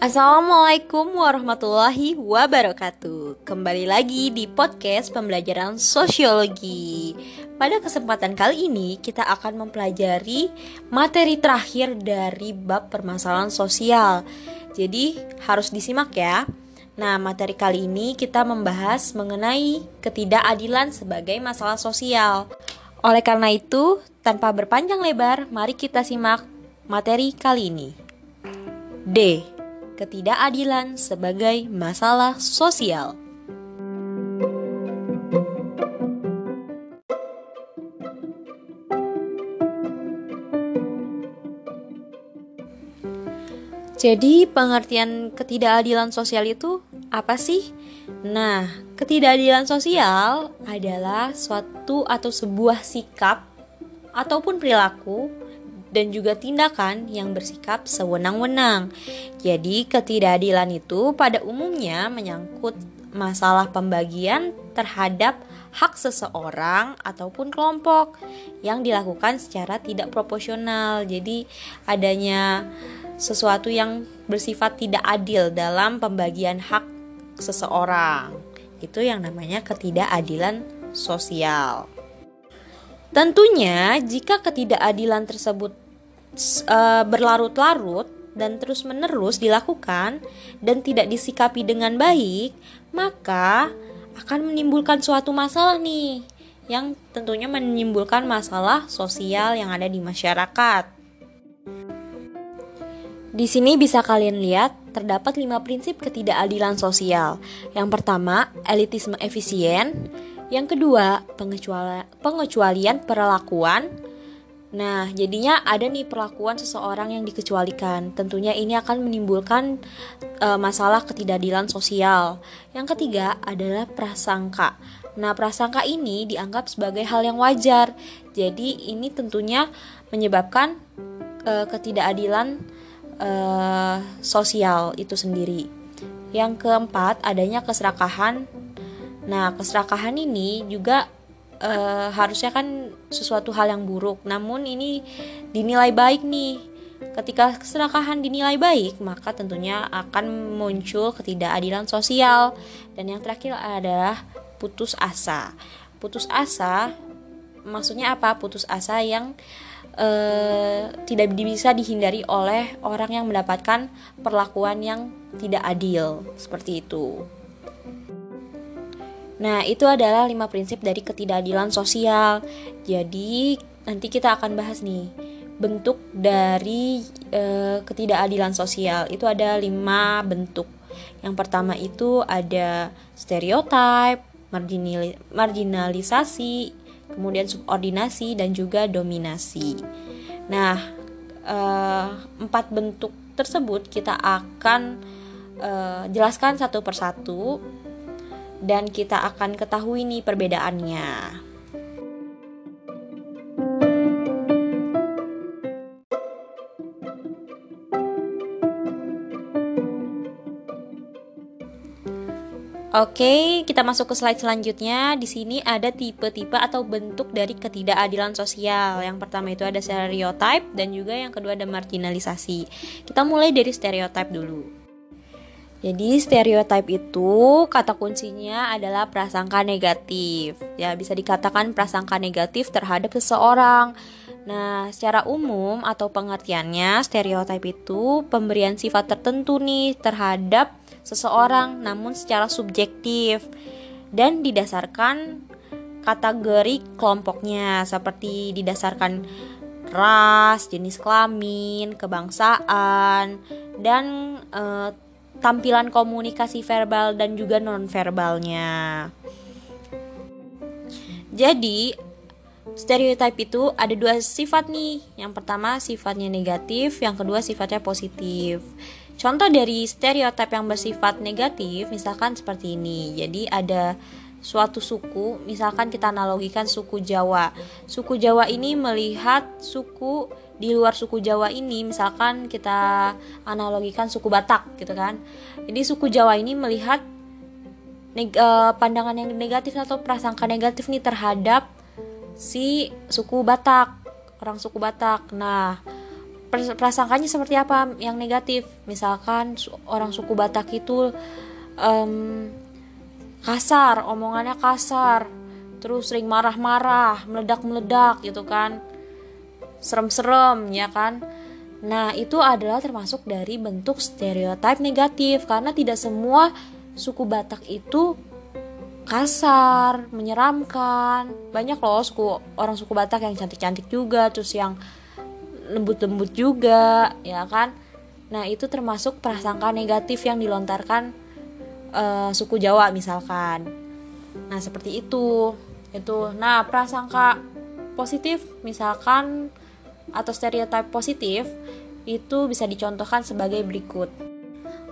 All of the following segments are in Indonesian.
Assalamualaikum warahmatullahi wabarakatuh. Kembali lagi di podcast pembelajaran sosiologi. Pada kesempatan kali ini kita akan mempelajari materi terakhir dari bab permasalahan sosial. Jadi harus disimak ya. Nah, materi kali ini kita membahas mengenai ketidakadilan sebagai masalah sosial. Oleh karena itu, tanpa berpanjang lebar, mari kita simak materi kali ini. D ketidakadilan sebagai masalah sosial. Jadi, pengertian ketidakadilan sosial itu apa sih? Nah, ketidakadilan sosial adalah suatu atau sebuah sikap ataupun perilaku dan juga tindakan yang bersikap sewenang-wenang. Jadi, ketidakadilan itu pada umumnya menyangkut masalah pembagian terhadap hak seseorang ataupun kelompok yang dilakukan secara tidak proporsional. Jadi, adanya sesuatu yang bersifat tidak adil dalam pembagian hak seseorang. Itu yang namanya ketidakadilan sosial. Tentunya, jika ketidakadilan tersebut uh, berlarut-larut dan terus-menerus dilakukan dan tidak disikapi dengan baik, maka akan menimbulkan suatu masalah nih yang tentunya menimbulkan masalah sosial yang ada di masyarakat. Di sini bisa kalian lihat terdapat lima prinsip ketidakadilan sosial. Yang pertama, elitisme efisien. Yang kedua, pengecualian perlakuan. Nah, jadinya ada nih perlakuan seseorang yang dikecualikan. Tentunya ini akan menimbulkan e, masalah ketidakadilan sosial. Yang ketiga adalah prasangka. Nah, prasangka ini dianggap sebagai hal yang wajar. Jadi, ini tentunya menyebabkan e, ketidakadilan e, sosial itu sendiri. Yang keempat, adanya keserakahan. Nah, keserakahan ini juga uh, harusnya kan sesuatu hal yang buruk. Namun ini dinilai baik nih. Ketika keserakahan dinilai baik maka tentunya akan muncul ketidakadilan sosial. Dan yang terakhir adalah putus asa. Putus asa maksudnya apa? Putus asa yang uh, tidak bisa dihindari oleh orang yang mendapatkan perlakuan yang tidak adil seperti itu. Nah, itu adalah lima prinsip dari ketidakadilan sosial. Jadi, nanti kita akan bahas nih bentuk dari e, ketidakadilan sosial. Itu ada lima bentuk. Yang pertama itu ada stereotip, marginalisasi, kemudian subordinasi dan juga dominasi. Nah, e, empat bentuk tersebut kita akan e, jelaskan satu persatu dan kita akan ketahui nih perbedaannya. Oke, kita masuk ke slide selanjutnya. Di sini ada tipe-tipe atau bentuk dari ketidakadilan sosial. Yang pertama itu ada stereotype dan juga yang kedua ada marginalisasi. Kita mulai dari stereotype dulu. Jadi stereotip itu kata kuncinya adalah prasangka negatif. Ya, bisa dikatakan prasangka negatif terhadap seseorang. Nah, secara umum atau pengertiannya stereotip itu pemberian sifat tertentu nih terhadap seseorang namun secara subjektif dan didasarkan kategori kelompoknya seperti didasarkan ras, jenis kelamin, kebangsaan, dan e, tampilan komunikasi verbal dan juga non verbalnya. Jadi stereotip itu ada dua sifat nih. Yang pertama sifatnya negatif, yang kedua sifatnya positif. Contoh dari stereotip yang bersifat negatif misalkan seperti ini. Jadi ada suatu suku, misalkan kita analogikan suku Jawa. Suku Jawa ini melihat suku di luar suku Jawa ini misalkan kita analogikan suku Batak gitu kan jadi suku Jawa ini melihat neg uh, pandangan yang negatif atau prasangka negatif nih terhadap si suku Batak, orang suku Batak. Nah, prasangkanya seperti apa yang negatif? Misalkan orang suku Batak itu um, kasar, omongannya kasar, terus sering marah-marah, meledak-meledak gitu kan. Serem-serem ya kan. Nah, itu adalah termasuk dari bentuk stereotip negatif karena tidak semua suku Batak itu kasar, menyeramkan. Banyak loh suku orang suku Batak yang cantik-cantik juga, terus yang lembut-lembut juga, ya kan? Nah, itu termasuk prasangka negatif yang dilontarkan uh, suku Jawa misalkan. Nah, seperti itu. Itu. Nah, prasangka positif misalkan atau stereotip positif itu bisa dicontohkan sebagai berikut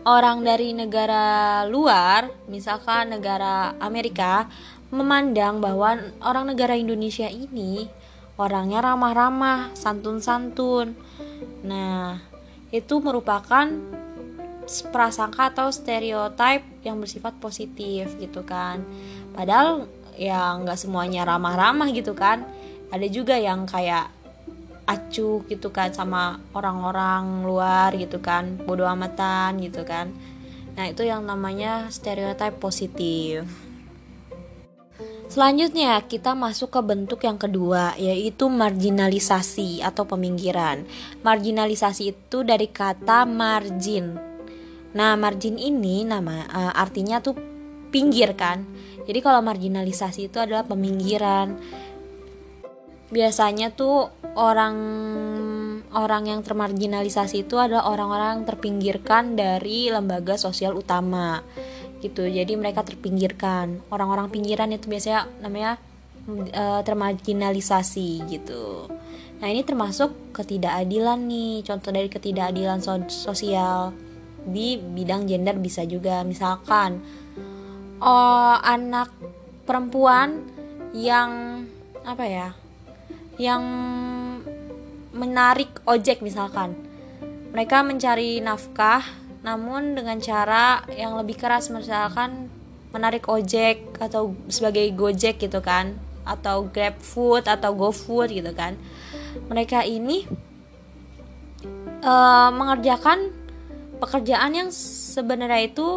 orang dari negara luar, misalkan negara Amerika, memandang bahwa orang negara Indonesia ini orangnya ramah-ramah, santun-santun. Nah, itu merupakan prasangka atau stereotip yang bersifat positif gitu kan. Padahal ya nggak semuanya ramah-ramah gitu kan. Ada juga yang kayak acuh gitu kan sama orang-orang luar gitu kan bodoh amatan gitu kan nah itu yang namanya stereotip positif Selanjutnya kita masuk ke bentuk yang kedua yaitu marginalisasi atau peminggiran. Marginalisasi itu dari kata margin. Nah, margin ini nama uh, artinya tuh pinggir kan. Jadi kalau marginalisasi itu adalah peminggiran biasanya tuh orang orang yang termarginalisasi itu adalah orang-orang terpinggirkan dari lembaga sosial utama gitu. Jadi mereka terpinggirkan. Orang-orang pinggiran itu biasanya namanya e, termarginalisasi gitu. Nah ini termasuk ketidakadilan nih. Contoh dari ketidakadilan so sosial di bidang gender bisa juga. Misalkan oh anak perempuan yang apa ya yang menarik ojek misalkan. Mereka mencari nafkah namun dengan cara yang lebih keras misalkan menarik ojek atau sebagai gojek gitu kan atau grab food atau go food gitu kan mereka ini uh, mengerjakan pekerjaan yang sebenarnya itu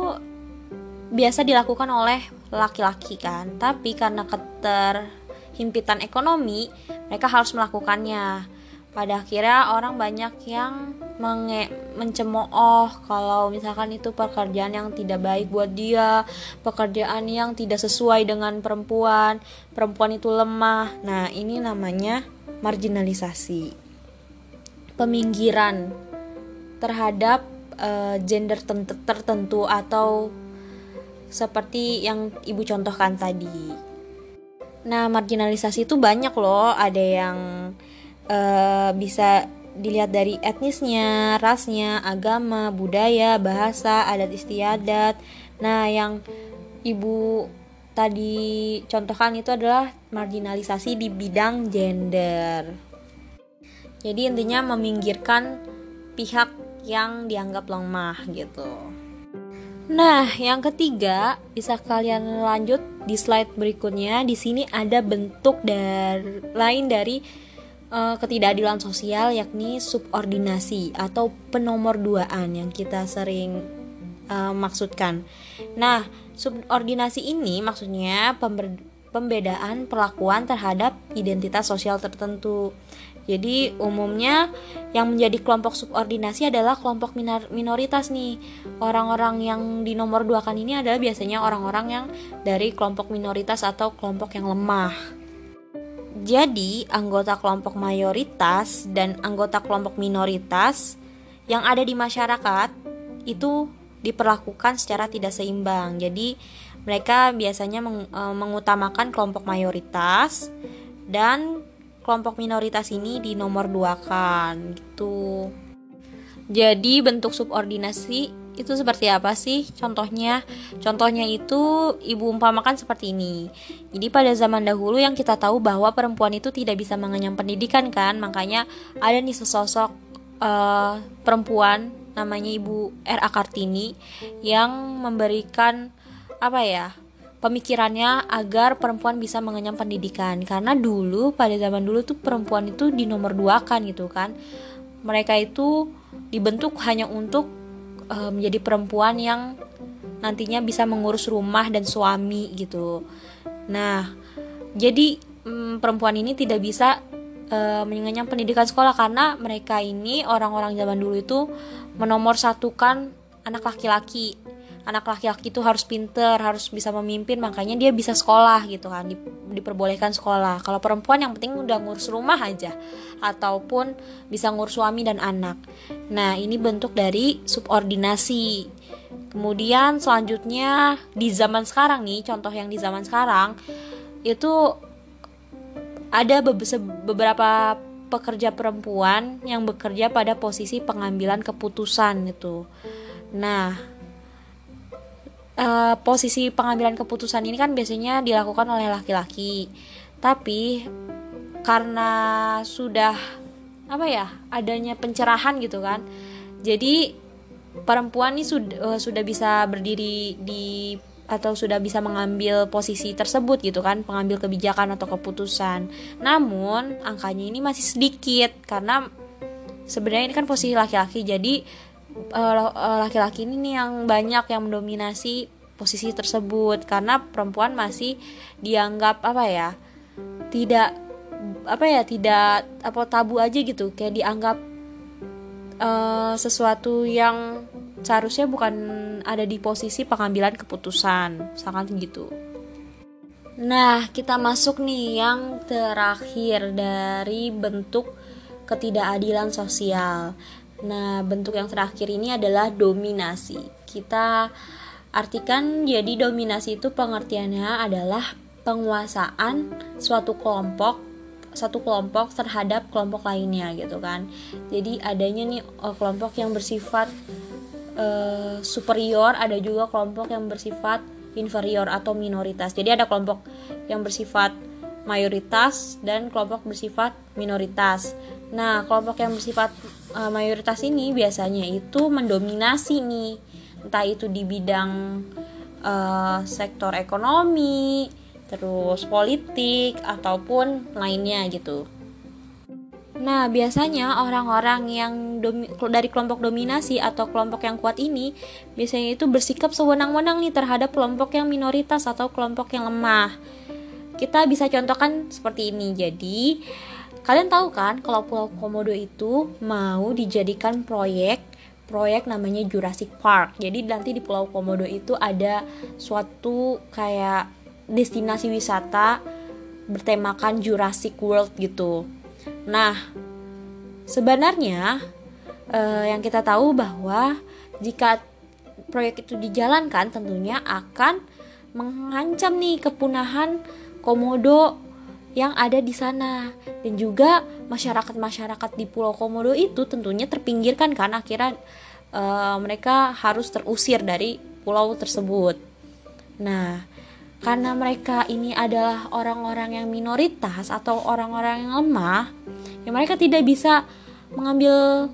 biasa dilakukan oleh laki-laki kan tapi karena keter himpitan ekonomi, mereka harus melakukannya. Pada akhirnya orang banyak yang menge mencemooh kalau misalkan itu pekerjaan yang tidak baik buat dia, pekerjaan yang tidak sesuai dengan perempuan, perempuan itu lemah. Nah, ini namanya marginalisasi. Peminggiran terhadap uh, gender tertentu atau seperti yang ibu contohkan tadi. Nah, marginalisasi itu banyak loh. Ada yang uh, bisa dilihat dari etnisnya, rasnya, agama, budaya, bahasa, adat istiadat. Nah, yang ibu tadi contohkan itu adalah marginalisasi di bidang gender. Jadi intinya meminggirkan pihak yang dianggap lemah gitu. Nah, yang ketiga bisa kalian lanjut di slide berikutnya. Di sini ada bentuk dari lain dari uh, ketidakadilan sosial yakni subordinasi atau penomorduaan yang kita sering uh, maksudkan. Nah, subordinasi ini maksudnya pembedaan perlakuan terhadap identitas sosial tertentu. Jadi umumnya yang menjadi kelompok subordinasi adalah kelompok minoritas nih. Orang-orang yang di nomor dua kan ini adalah biasanya orang-orang yang dari kelompok minoritas atau kelompok yang lemah. Jadi anggota kelompok mayoritas dan anggota kelompok minoritas yang ada di masyarakat itu diperlakukan secara tidak seimbang. Jadi mereka biasanya eh, mengutamakan kelompok mayoritas dan kelompok minoritas ini di nomor dua kan gitu. Jadi bentuk subordinasi itu seperti apa sih contohnya? Contohnya itu ibu umpamakan seperti ini. Jadi pada zaman dahulu yang kita tahu bahwa perempuan itu tidak bisa mengenyam pendidikan kan, makanya ada nih sesosok uh, perempuan namanya Ibu R.A. Kartini yang memberikan apa ya? pemikirannya agar perempuan bisa mengenyam pendidikan karena dulu pada zaman dulu tuh perempuan itu di nomor dua kan gitu kan mereka itu dibentuk hanya untuk uh, menjadi perempuan yang nantinya bisa mengurus rumah dan suami gitu. Nah jadi um, perempuan ini tidak bisa uh, mengenyam pendidikan sekolah karena mereka ini orang-orang zaman dulu itu menomor satukan anak laki-laki anak laki-laki itu harus pinter harus bisa memimpin makanya dia bisa sekolah gitu kan di, diperbolehkan sekolah. Kalau perempuan yang penting udah ngurus rumah aja ataupun bisa ngurus suami dan anak. Nah ini bentuk dari subordinasi. Kemudian selanjutnya di zaman sekarang nih contoh yang di zaman sekarang itu ada beberapa pekerja perempuan yang bekerja pada posisi pengambilan keputusan itu nah uh, posisi pengambilan keputusan ini kan biasanya dilakukan oleh laki-laki. Tapi karena sudah apa ya adanya pencerahan gitu kan jadi perempuan ini sudah uh, sudah bisa berdiri di atau sudah bisa mengambil posisi tersebut gitu kan pengambil kebijakan atau keputusan. Namun angkanya ini masih sedikit karena sebenarnya ini kan posisi laki-laki jadi Eh, eh, laki-laki ini yang banyak yang mendominasi posisi tersebut. Karena perempuan masih dianggap apa ya tidak apa ya tidak apa tabu aja gitu. Kayak dianggap uh, sesuatu yang seharusnya bukan ada di posisi pengambilan keputusan. Sangat gitu. Nah kita masuk nih yang terakhir dari bentuk ketidakadilan sosial Nah, bentuk yang terakhir ini adalah dominasi. Kita artikan jadi dominasi itu pengertiannya adalah penguasaan suatu kelompok satu kelompok terhadap kelompok lainnya gitu kan. Jadi adanya nih oh, kelompok yang bersifat uh, superior, ada juga kelompok yang bersifat inferior atau minoritas. Jadi ada kelompok yang bersifat mayoritas dan kelompok bersifat minoritas. Nah, kelompok yang bersifat uh, mayoritas ini biasanya itu mendominasi nih entah itu di bidang uh, sektor ekonomi terus politik ataupun lainnya gitu Nah, biasanya orang-orang yang dari kelompok dominasi atau kelompok yang kuat ini biasanya itu bersikap sewenang-wenang nih terhadap kelompok yang minoritas atau kelompok yang lemah. Kita bisa contohkan seperti ini. Jadi, Kalian tahu kan kalau Pulau Komodo itu mau dijadikan proyek proyek namanya Jurassic Park. Jadi nanti di Pulau Komodo itu ada suatu kayak destinasi wisata bertemakan Jurassic World gitu. Nah, sebenarnya eh, yang kita tahu bahwa jika proyek itu dijalankan tentunya akan mengancam nih kepunahan komodo yang ada di sana dan juga masyarakat-masyarakat di Pulau Komodo itu tentunya terpinggirkan kan akhirnya uh, mereka harus terusir dari pulau tersebut. Nah, karena mereka ini adalah orang-orang yang minoritas atau orang-orang yang lemah, ya mereka tidak bisa mengambil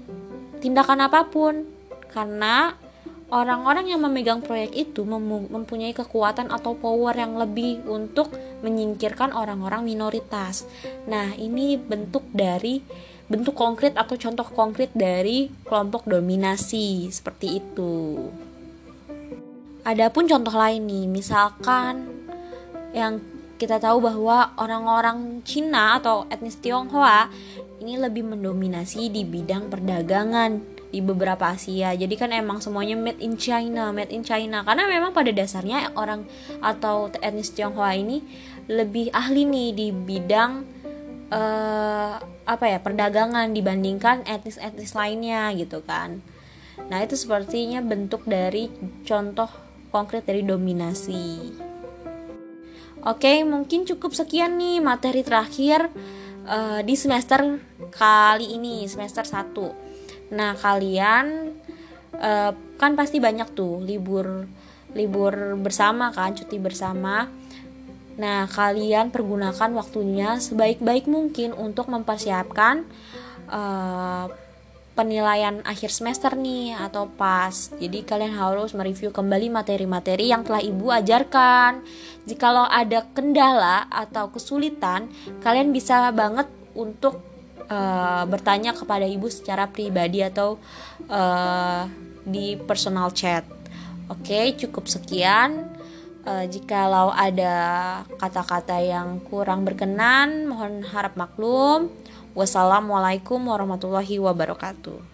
tindakan apa pun karena orang-orang yang memegang proyek itu mempunyai kekuatan atau power yang lebih untuk menyingkirkan orang-orang minoritas. Nah, ini bentuk dari bentuk konkret atau contoh konkret dari kelompok dominasi seperti itu. Adapun contoh lain nih, misalkan yang kita tahu bahwa orang-orang Cina atau etnis Tionghoa ini lebih mendominasi di bidang perdagangan di beberapa Asia. Jadi kan emang semuanya made in China, made in China. Karena memang pada dasarnya orang atau etnis Tionghoa ini lebih ahli nih di bidang uh, apa ya perdagangan dibandingkan etnis-etnis lainnya gitu kan. Nah itu sepertinya bentuk dari contoh konkret dari dominasi. Oke, mungkin cukup sekian nih materi terakhir uh, di semester kali ini, semester 1. Nah, kalian uh, kan pasti banyak tuh libur libur bersama kan, cuti bersama. Nah, kalian pergunakan waktunya sebaik-baik mungkin untuk mempersiapkan uh, penilaian akhir semester nih atau pas. Jadi kalian harus mereview kembali materi-materi yang telah Ibu ajarkan. Jikalau ada kendala atau kesulitan, kalian bisa banget untuk uh, bertanya kepada Ibu secara pribadi atau uh, di personal chat. Oke, cukup sekian. Uh, jikalau ada kata-kata yang kurang berkenan, mohon harap maklum. Wassalamualaikum warahmatullahi wabarakatuh.